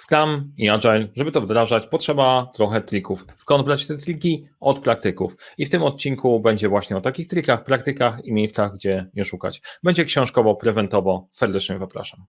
Scrum i Agile, żeby to wdrażać, potrzeba trochę trików. Skąd brać te triki? Od praktyków. I w tym odcinku będzie właśnie o takich trikach, praktykach i miejscach, gdzie je szukać. Będzie książkowo, prewentowo. Serdecznie zapraszam.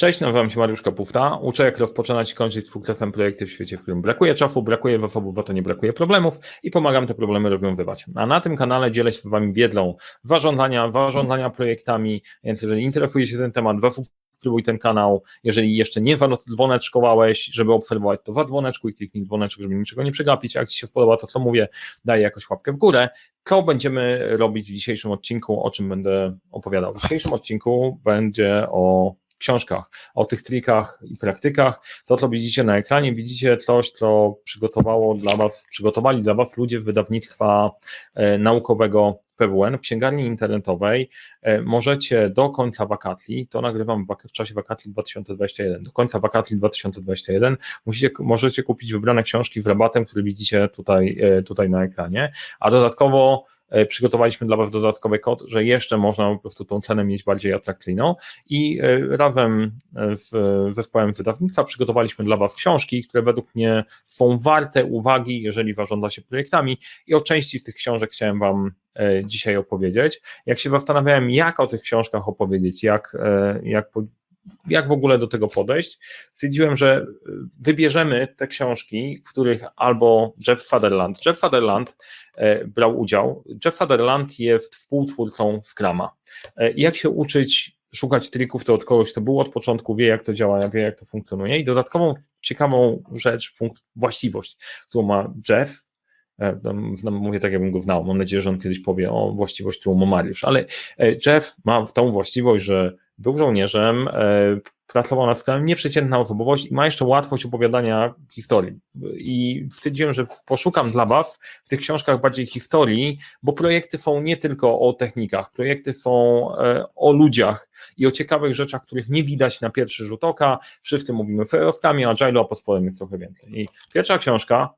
Cześć, nazywam się Mariusz Kapufta. Uczę, jak rozpoczynać i kończyć z sukcesem projekty w świecie, w którym brakuje czasu, brakuje zasobów, a to nie brakuje problemów i pomagam te problemy rozwiązywać. A na tym kanale dzielę się z Wami wiedzą zarządzania, zarządzania projektami, więc jeżeli interesuje się ten temat, subskrybuj ten kanał. Jeżeli jeszcze nie dzwoneczkowałeś, żeby obserwować, to dzwoneczku i kliknij dzwoneczek, żeby niczego nie przegapić. Jak Ci się podoba to, co mówię, daj jakoś łapkę w górę. Co będziemy robić w dzisiejszym odcinku, o czym będę opowiadał? W dzisiejszym odcinku będzie o książkach, o tych trikach i praktykach. To, co widzicie na ekranie, widzicie coś, co przygotowało dla Was, przygotowali dla Was ludzie wydawnictwa e, naukowego PWN w księgarni internetowej. E, możecie do końca wakatli, to nagrywam w czasie wakatli 2021, do końca wakatli 2021 musicie, możecie kupić wybrane książki w rabatem, który widzicie tutaj, e, tutaj na ekranie, a dodatkowo przygotowaliśmy dla Was dodatkowy kod, że jeszcze można po prostu tą cenę mieć bardziej atrakcyjną i e, razem z zespołem wydawnictwa przygotowaliśmy dla Was książki, które według mnie są warte uwagi, jeżeli zarządza się projektami i o części z tych książek chciałem Wam e, dzisiaj opowiedzieć. Jak się zastanawiałem, jak o tych książkach opowiedzieć, jak, jak jak w ogóle do tego podejść, stwierdziłem, że wybierzemy te książki, w których albo Jeff Sutherland, Jeff Sutherland e, brał udział. Jeff Sutherland jest współtwórcą Scrama. E, jak się uczyć szukać trików, to od kogoś, kto był od początku, wie jak to działa, wie jak to funkcjonuje i dodatkową ciekawą rzecz, właściwość, którą ma Jeff, Znam, mówię tak, jakbym go znał. Mam nadzieję, że on kiedyś powie o właściwość, którą ma Mariusz. Ale Jeff ma tą właściwość, że był żołnierzem, e, pracował nad skalą nieprzeciętna osobowość i ma jeszcze łatwość opowiadania historii. I stwierdziłem, że poszukam dla Was w tych książkach bardziej historii, bo projekty są nie tylko o technikach, projekty są e, o ludziach i o ciekawych rzeczach, których nie widać na pierwszy rzut oka. Wszyscy mówimy a Agile, a pod spodem jest trochę więcej. I pierwsza książka,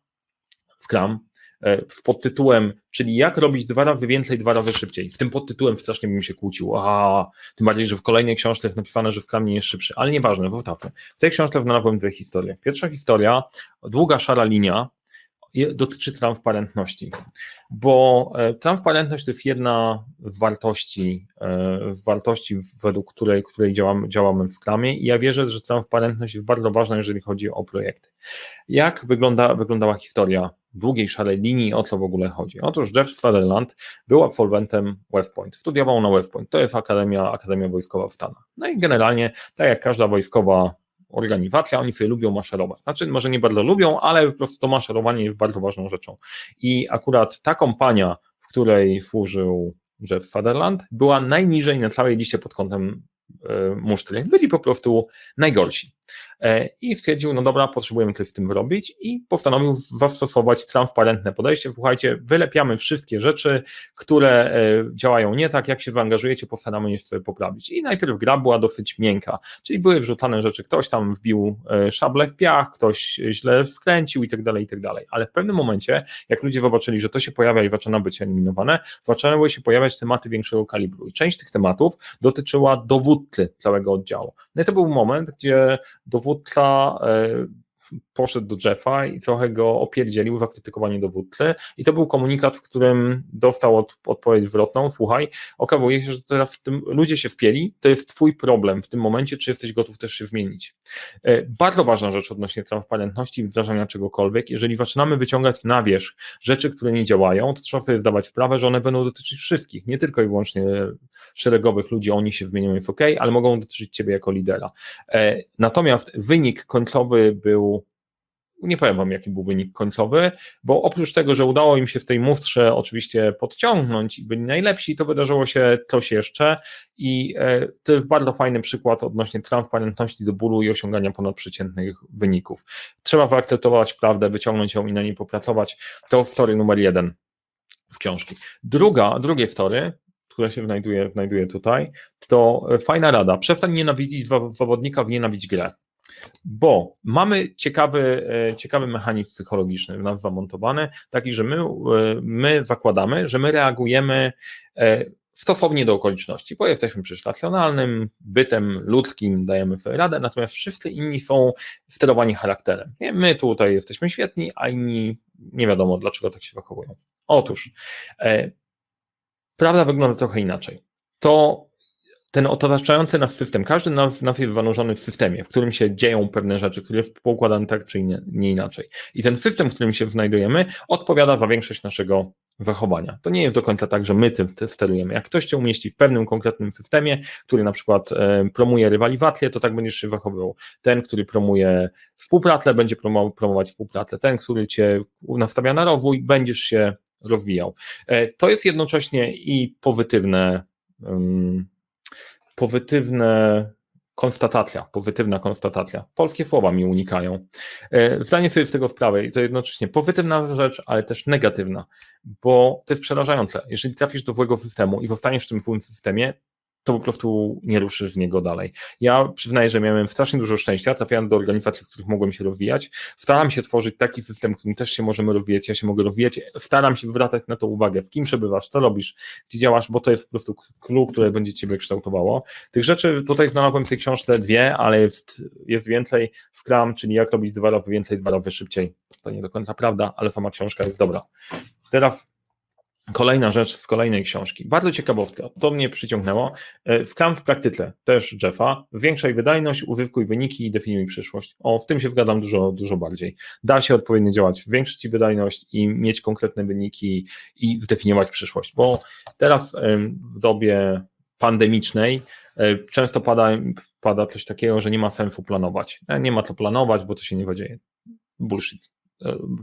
Scrum, E, z podtytułem, czyli jak robić dwa razy więcej, dwa razy szybciej. W tym podtytułem strasznie bym się kłócił. A, tym bardziej, że w kolejnej książce jest napisane, że w nie jest szybszy, ale nieważne, zostawmy. W tej książce znalazłem dwie historie. Pierwsza historia, długa szara linia, dotyczy transparentności, bo e, transparentność to jest jedna z wartości, e, wartości według której, której działamy, działamy w Scrumie i ja wierzę, że transparentność jest bardzo ważna, jeżeli chodzi o projekty. Jak wygląda, wyglądała historia długiej szarej linii, o co w ogóle chodzi? Otóż Jeff Sutherland był absolwentem West Point, studiował na West Point, to jest Akademia, Akademia Wojskowa w Stanach. No i generalnie, tak jak każda wojskowa organizacja, oni sobie lubią maszerować. Znaczy, może nie bardzo lubią, ale po prostu to maszerowanie jest bardzo ważną rzeczą. I akurat ta kompania, w której służył Jeff Sutherland, była najniżej na całej liście pod kątem musztry. Byli po prostu najgorsi. E, i stwierdził, no dobra, potrzebujemy coś z tym wyrobić i postanowił zastosować transparentne podejście. Słuchajcie, wylepiamy wszystkie rzeczy, które e, działają nie tak, jak się wyangażujecie, postaramy je sobie poprawić. I najpierw gra była dosyć miękka, czyli były wrzucane rzeczy, ktoś tam wbił e, szable w piach, ktoś źle skręcił i tak dalej, i tak dalej. Ale w pewnym momencie, jak ludzie zobaczyli, że to się pojawia i zaczyna być eliminowane, zaczęły się pojawiać tematy większego kalibru. I część tych tematów dotyczyła dowódcy całego oddziału. No i to był moment, gdzie dowódca e, poszedł do Jeffa i trochę go opierdzielił za krytykowanie dowódcy i to był komunikat, w którym dostał od, odpowiedź zwrotną, słuchaj, okazuje się, że teraz tym ludzie się wpieli, to jest twój problem w tym momencie, czy jesteś gotów też się zmienić. E, bardzo ważna rzecz odnośnie transparentności i wdrażania czegokolwiek, jeżeli zaczynamy wyciągać na wierzch rzeczy, które nie działają, to trzeba sobie zdawać sprawę, że one będą dotyczyć wszystkich, nie tylko i wyłącznie szeregowych ludzi, oni się zmienią, jest ok, ale mogą dotyczyć ciebie jako lidera. E, natomiast wynik końcowy był nie powiem wam, jaki był wynik końcowy, bo oprócz tego, że udało im się w tej mustrze oczywiście podciągnąć i byli najlepsi, to wydarzyło się coś jeszcze i e, to jest bardzo fajny przykład odnośnie transparentności do bólu i osiągania ponadprzeciętnych wyników. Trzeba wyakceptować prawdę, wyciągnąć ją i na niej popracować. To story numer jeden w książki. Druga, drugie story, które się znajduje, znajduje tutaj, to fajna rada. Przestań nienawidzić zawodnika, w nienawidzić grę bo mamy ciekawy, e, ciekawy mechanizm psychologiczny w nas zamontowany, taki, że my, e, my zakładamy, że my reagujemy e, stosownie do okoliczności, bo jesteśmy przy racjonalnym, bytem ludzkim, dajemy sobie radę, natomiast wszyscy inni są sterowani charakterem. Nie? My tutaj jesteśmy świetni, a inni nie wiadomo, dlaczego tak się zachowują. Otóż, prawda wygląda trochę inaczej. To ten otaczający nas system, każdy nas, nas jest zanurzony w systemie, w którym się dzieją pewne rzeczy, który jest poukładany tak czy nie, nie inaczej. I ten system, w którym się znajdujemy, odpowiada za większość naszego zachowania. To nie jest do końca tak, że my tym sterujemy. Jak ktoś cię umieści w pewnym konkretnym systemie, który na przykład e, promuje rywalizację, to tak będziesz się zachowywał. Ten, który promuje współpracę, będzie promować współpracę. Ten, który cię nastawia na rozwój, będziesz się rozwijał. E, to jest jednocześnie i pozytywne pozytywne konstatacja, pozytywna konstatacja. Polskie słowa mi unikają. E, zdanie sobie z tego sprawę i to jednocześnie pozytywna rzecz, ale też negatywna, bo to jest przerażające. Jeżeli trafisz do złego systemu i zostaniesz w tym złym systemie, to po prostu nie ruszysz z niego dalej. Ja przyznaję, że miałem strasznie dużo szczęścia, trafiałem do organizacji, w których mogłem się rozwijać. Staram się tworzyć taki system, w którym też się możemy rozwijać, ja się mogę rozwijać. Staram się zwracać na to uwagę, w kim przebywasz, co robisz, gdzie działasz, bo to jest po prostu clue, które będzie ciebie kształtowało. Tych rzeczy tutaj znalazłem w tej książce dwie, ale jest, jest więcej. Scrum, czyli jak robić dwa razy więcej, dwa razy szybciej. To nie do końca prawda, ale sama książka jest dobra. Teraz Kolejna rzecz z kolejnej książki. Bardzo ciekawostka, to mnie przyciągnęło. E, w praktyce też Jeffa. Zwiększaj wydajność, uzyskuj wyniki i definiuj przyszłość. O, w tym się zgadzam dużo, dużo bardziej. Da się odpowiednio działać, zwiększyć wydajność i mieć konkretne wyniki i zdefiniować przyszłość, bo teraz w dobie pandemicznej e, często pada, pada coś takiego, że nie ma sensu planować. E, nie ma to planować, bo to się nie zadzieje. Bullshit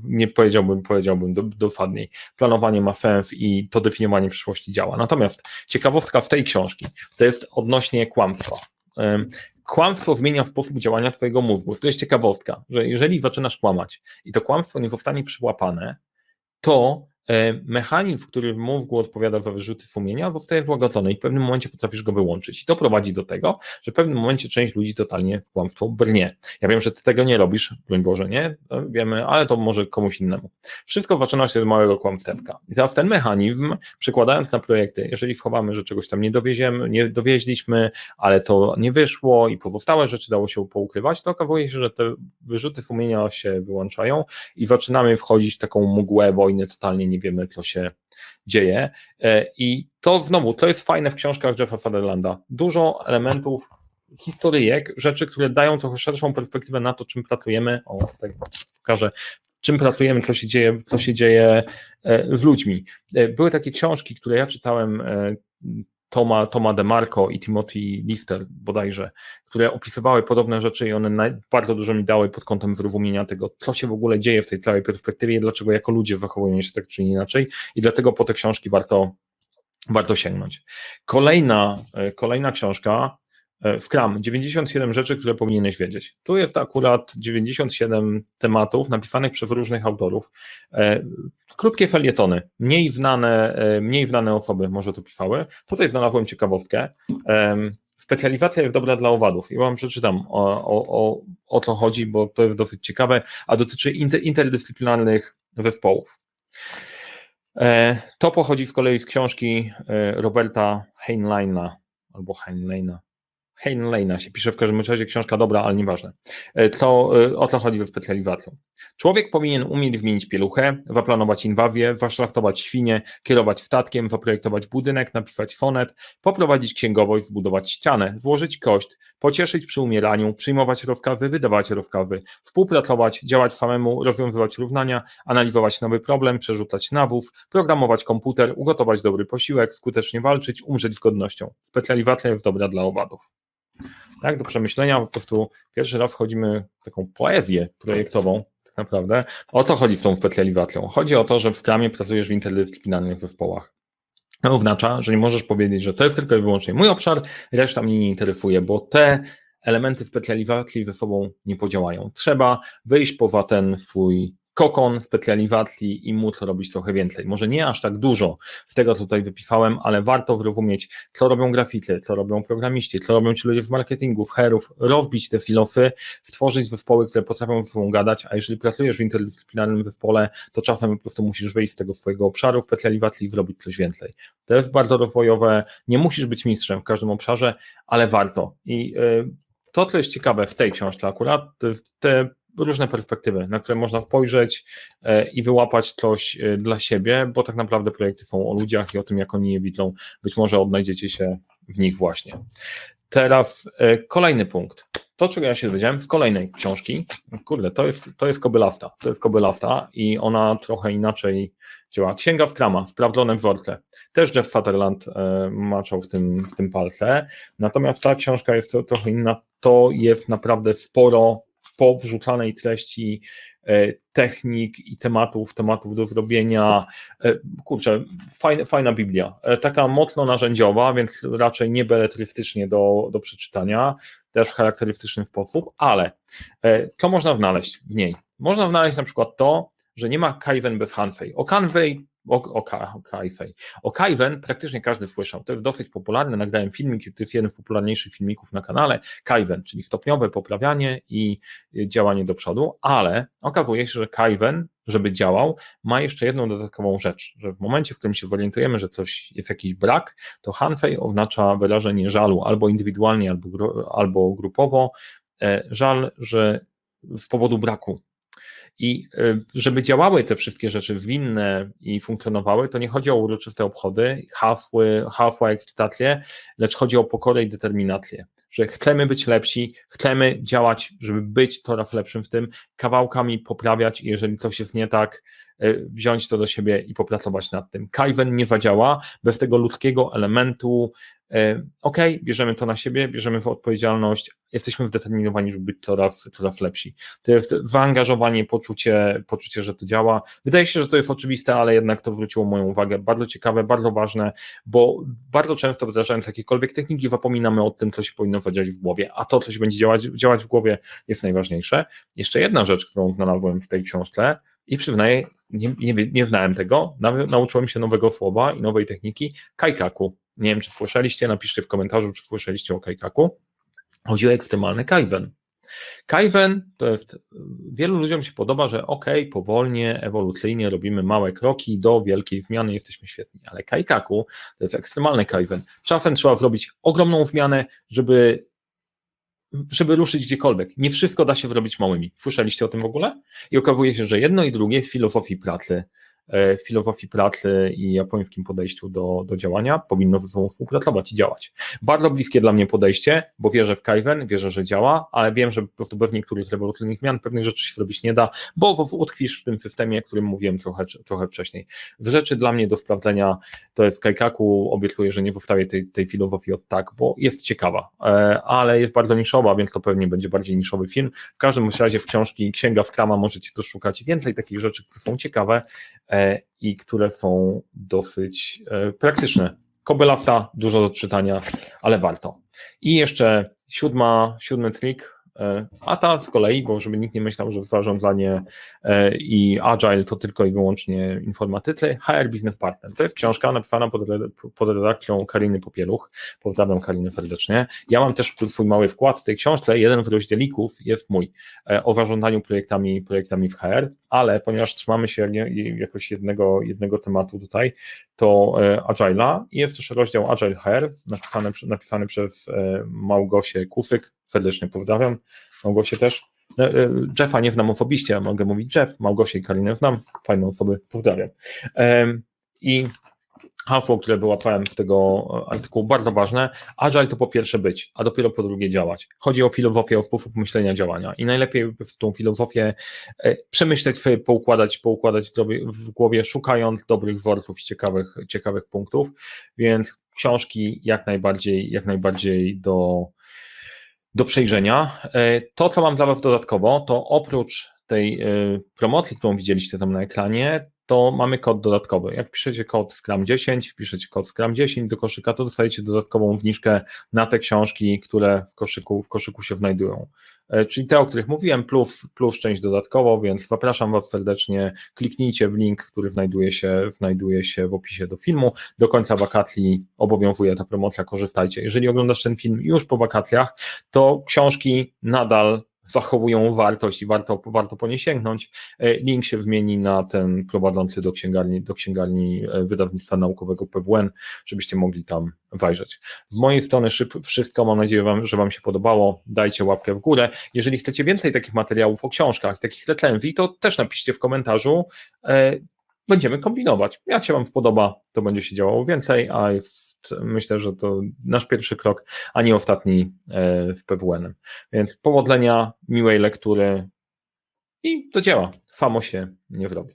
nie powiedziałbym, powiedziałbym dokładniej. Planowanie ma sens i to definiowanie przyszłości działa. Natomiast ciekawostka w tej książki to jest odnośnie kłamstwa. Kłamstwo zmienia sposób działania Twojego mózgu. To jest ciekawostka, że jeżeli zaczynasz kłamać i to kłamstwo nie zostanie przyłapane, to E, mechanizm, który w mózgu odpowiada za wyrzuty sumienia, zostaje złagodzony i w pewnym momencie potrafisz go wyłączyć. I to prowadzi do tego, że w pewnym momencie część ludzi totalnie kłamstwo brnie. Ja wiem, że ty tego nie robisz, broń Boże, nie? Wiemy, ale to może komuś innemu. Wszystko zaczyna się z małego kłamstewka. I teraz ten mechanizm, przekładając na projekty, jeżeli schowamy, że czegoś tam nie dowieziemy, nie dowieźliśmy, ale to nie wyszło i pozostałe rzeczy dało się poukrywać, to okazuje się, że te wyrzuty sumienia się wyłączają i zaczynamy wchodzić w taką mgłę wojny totalnie nie wiemy, co się dzieje. E, I to znowu, to jest fajne w książkach Jeffa Sutherlanda. Dużo elementów, historyjek, rzeczy, które dają trochę szerszą perspektywę na to, czym pracujemy. O, tak pokażę, czym pracujemy, co się dzieje, co się dzieje e, z ludźmi. E, były takie książki, które ja czytałem Toma, Toma DeMarco i Timothy Lister bodajże, które opisywały podobne rzeczy i one bardzo dużo mi dały pod kątem zrozumienia tego, co się w ogóle dzieje w tej całej perspektywie, dlaczego jako ludzie zachowują się tak czy inaczej i dlatego po te książki warto, warto sięgnąć. Kolejna, e, kolejna książka E, Scrum, 97 rzeczy, które powinieneś wiedzieć. Tu jest akurat 97 tematów napisanych przez różnych autorów. E, krótkie felietony, mniej znane, e, mniej znane osoby może to pisały. Tutaj znalazłem ciekawostkę. Specjalizacja jest dobra dla owadów i wam przeczytam o, o, o, o to chodzi, bo to jest dosyć ciekawe, a dotyczy inter, interdyscyplinarnych zespołów. To pochodzi z kolei z książki Roberta Heinleina albo Heinleina, Heinleina się pisze w każdym razie książka dobra, ale nieważne. E, to, e, o co chodzi ze specjalizacją. Człowiek powinien umieć wymienić pieluchę, zaplanować inwazję, zaszlachtować świnie, kierować statkiem, zaprojektować budynek, napisać fonet, poprowadzić księgowość, zbudować ścianę, złożyć kość, pocieszyć przy umieraniu, przyjmować rozkazy, wydawać rozkazy, współpracować, działać samemu, rozwiązywać równania, analizować nowy problem, przerzucać nawów, programować komputer, ugotować dobry posiłek, skutecznie walczyć, umrzeć z godnością. Specjalizacja jest dobra dla owadów tak, do przemyślenia, po prostu pierwszy raz wchodzimy w taką poezję projektową, tak naprawdę. O to chodzi w tą specjalizacją. Chodzi o to, że w Scrumie pracujesz w interdyscyplinarnych zespołach. To oznacza, że nie możesz powiedzieć, że to jest tylko i wyłącznie mój obszar, reszta mnie nie interesuje, bo te elementy specjalizacji ze sobą nie podziałają. Trzeba wyjść poza ten swój Kokon, Specjaliwatli i Mut robić trochę więcej. Może nie aż tak dużo z tego tutaj wypisałem, ale warto zrozumieć, co robią grafity, co robią programiści, co robią ci ludzie w marketingu, w herów, rozbić te filofy, stworzyć zespoły, które potrafią ze sobą gadać, a jeżeli pracujesz w interdyscyplinarnym zespole, to czasem po prostu musisz wyjść z tego swojego obszaru, Specjaliwatli i zrobić coś więcej. To jest bardzo rozwojowe, nie musisz być mistrzem w każdym obszarze, ale warto. I yy, to, co jest ciekawe w tej książce akurat, te różne perspektywy, na które można spojrzeć e, i wyłapać coś e, dla siebie, bo tak naprawdę projekty są o ludziach i o tym, jak oni je widzą. Być może odnajdziecie się w nich właśnie. Teraz e, kolejny punkt. To, czego ja się dowiedziałem z kolejnej książki, kurde, to jest, to jest Kobylafta. To jest Kobylafta i ona trochę inaczej działa. Księga w krama, sprawdzone wzorce. Też Jeff Sutherland maczał w tym, w tym palce. Natomiast ta książka jest trochę inna. To jest naprawdę sporo powrzucanej treści e, technik i tematów, tematów do zrobienia. E, kurczę, fajna, fajna Biblia. E, taka mocno narzędziowa, więc raczej nie beletrystycznie do, do przeczytania, też w charakterystyczny sposób, ale co można znaleźć w niej? Można znaleźć na przykład to, że nie ma Kaiwen bez Hanfei. O Canvey o, o, o, Kaifen. O Kaiwen praktycznie każdy słyszał. To jest dosyć popularne. Nagrałem filmik, to jest jeden z popularniejszych filmików na kanale. Kaiwen, czyli stopniowe poprawianie i działanie do przodu, ale okazuje się, że Kaiwen, żeby działał, ma jeszcze jedną dodatkową rzecz, że w momencie, w którym się zorientujemy, że coś jest jakiś brak, to Hanfei oznacza wyrażenie żalu albo indywidualnie, albo, albo grupowo. E, żal, że z powodu braku i y, żeby działały te wszystkie rzeczy zwinne i funkcjonowały, to nie chodzi o uroczyste obchody, hasły, hasła, ekscytacje, lecz chodzi o pokorę i determinację. Że chcemy być lepsi, chcemy działać, żeby być coraz lepszym w tym, kawałkami poprawiać i jeżeli coś jest nie tak, y, wziąć to do siebie i popracować nad tym. Kaiwen nie zadziała bez tego ludzkiego elementu ok, bierzemy to na siebie, bierzemy w odpowiedzialność, jesteśmy zdeterminowani, żeby być coraz, coraz lepsi. To jest zaangażowanie, poczucie, poczucie, że to działa. Wydaje się, że to jest oczywiste, ale jednak to zwróciło moją uwagę. Bardzo ciekawe, bardzo ważne, bo bardzo często wdrażając jakiekolwiek techniki, zapominamy o tym, co się powinno zadziać w głowie, a to, co się będzie działać, działać w głowie, jest najważniejsze. Jeszcze jedna rzecz, którą znalazłem w tej książce, i przyznaję, nie, nie, nie znałem tego, nauczyłem się nowego słowa i nowej techniki, kaikaku. Nie wiem, czy słyszeliście, napiszcie w komentarzu, czy słyszeliście o Kajkaku. Chodzi o ekstremalny Kaiwen. Kaiwen to jest, wielu ludziom się podoba, że ok, powolnie, ewolucyjnie robimy małe kroki do wielkiej zmiany, jesteśmy świetni, ale Kaikaku to jest ekstremalny Kaiwen. Czasem trzeba zrobić ogromną zmianę, żeby, żeby ruszyć gdziekolwiek. Nie wszystko da się zrobić małymi. Słyszeliście o tym w ogóle? I okazuje się, że jedno i drugie w filozofii pracy E, filozofii pracy i japońskim podejściu do, do działania powinno ze sobą współpracować i działać. Bardzo bliskie dla mnie podejście, bo wierzę w Kaizen, wierzę, że działa, ale wiem, że po prostu bez niektórych rewolucyjnych zmian pewnych rzeczy się zrobić nie da, bo utkwisz w tym systemie, o którym mówiłem trochę, trochę wcześniej. Z rzeczy dla mnie do sprawdzenia to jest Kaikaku, obiecuję, że nie powstawię tej, tej filozofii od tak, bo jest ciekawa, e, ale jest bardzo niszowa, więc to pewnie będzie bardziej niszowy film. W każdym razie w książki Księga w Krama możecie to szukać więcej takich rzeczy, które są ciekawe, E, i które są dosyć e, praktyczne. Kobylafta, dużo do czytania, ale warto. I jeszcze siódma, siódmy trik, E, a ta z kolei, bo żeby nikt nie myślał, że zarządzanie e, i agile to tylko i wyłącznie informatycy, HR Business Partner. To jest książka napisana pod, redakcją Kariny Popieluch. Pozdrawiam Karinę serdecznie. Ja mam też swój mały wkład w tej książce. Jeden z rozdzielików jest mój e, o zarządzaniu projektami, projektami w HR, ale ponieważ trzymamy się jakoś jednego, jednego tematu tutaj, to Agile'a jest też rozdział Agile HR napisany, napisany przez Małgosię Kufyk, serdecznie pozdrawiam, Małgosię też. No, e, Jeffa nie znam osobiście, mogę mówić Jeff, Małgosię i Karinę znam, fajne osoby, pozdrawiam. I hasło, które wyłapałem z tego artykułu, bardzo ważne. Agile to po pierwsze być, a dopiero po drugie działać. Chodzi o filozofię, o sposób myślenia działania i najlepiej tą filozofię e, przemyśleć, poukładać, poukładać w głowie, szukając dobrych wzorców i ciekawych, ciekawych punktów, więc książki jak najbardziej, jak najbardziej do, do przejrzenia. E, to, co mam dla Was dodatkowo, to oprócz tej e, promocji, którą widzieliście tam na ekranie, to mamy kod dodatkowy. Jak piszecie kod Scrum 10, wpiszecie kod Scrum 10 do koszyka, to dostajecie dodatkową zniżkę na te książki, które w koszyku, w koszyku się znajdują. E, czyli te, o których mówiłem, plus, plus część dodatkowo, więc zapraszam Was serdecznie, kliknijcie w link, który znajduje się, znajduje się w opisie do filmu. Do końca wakatli obowiązuje ta promocja, korzystajcie. Jeżeli oglądasz ten film już po wakacjach, to książki nadal zachowują wartość i warto, warto po nie sięgnąć. E, link się wymieni na ten prowadzący do księgarni, do księgarni e, wydawnictwa naukowego PWN, żebyście mogli tam wajrzeć. Z mojej strony szyb, wszystko, mam nadzieję, wam, że Wam się podobało. Dajcie łapkę w górę. Jeżeli chcecie więcej takich materiałów o książkach, takich recenzji, to też napiszcie w komentarzu. Będziemy kombinować. Jak się Wam spodoba, to będzie się działało więcej, a jest, myślę, że to nasz pierwszy krok, a nie ostatni e, w PWN. Więc powodzenia, miłej lektury i do dzieła. Samo się nie wrobi.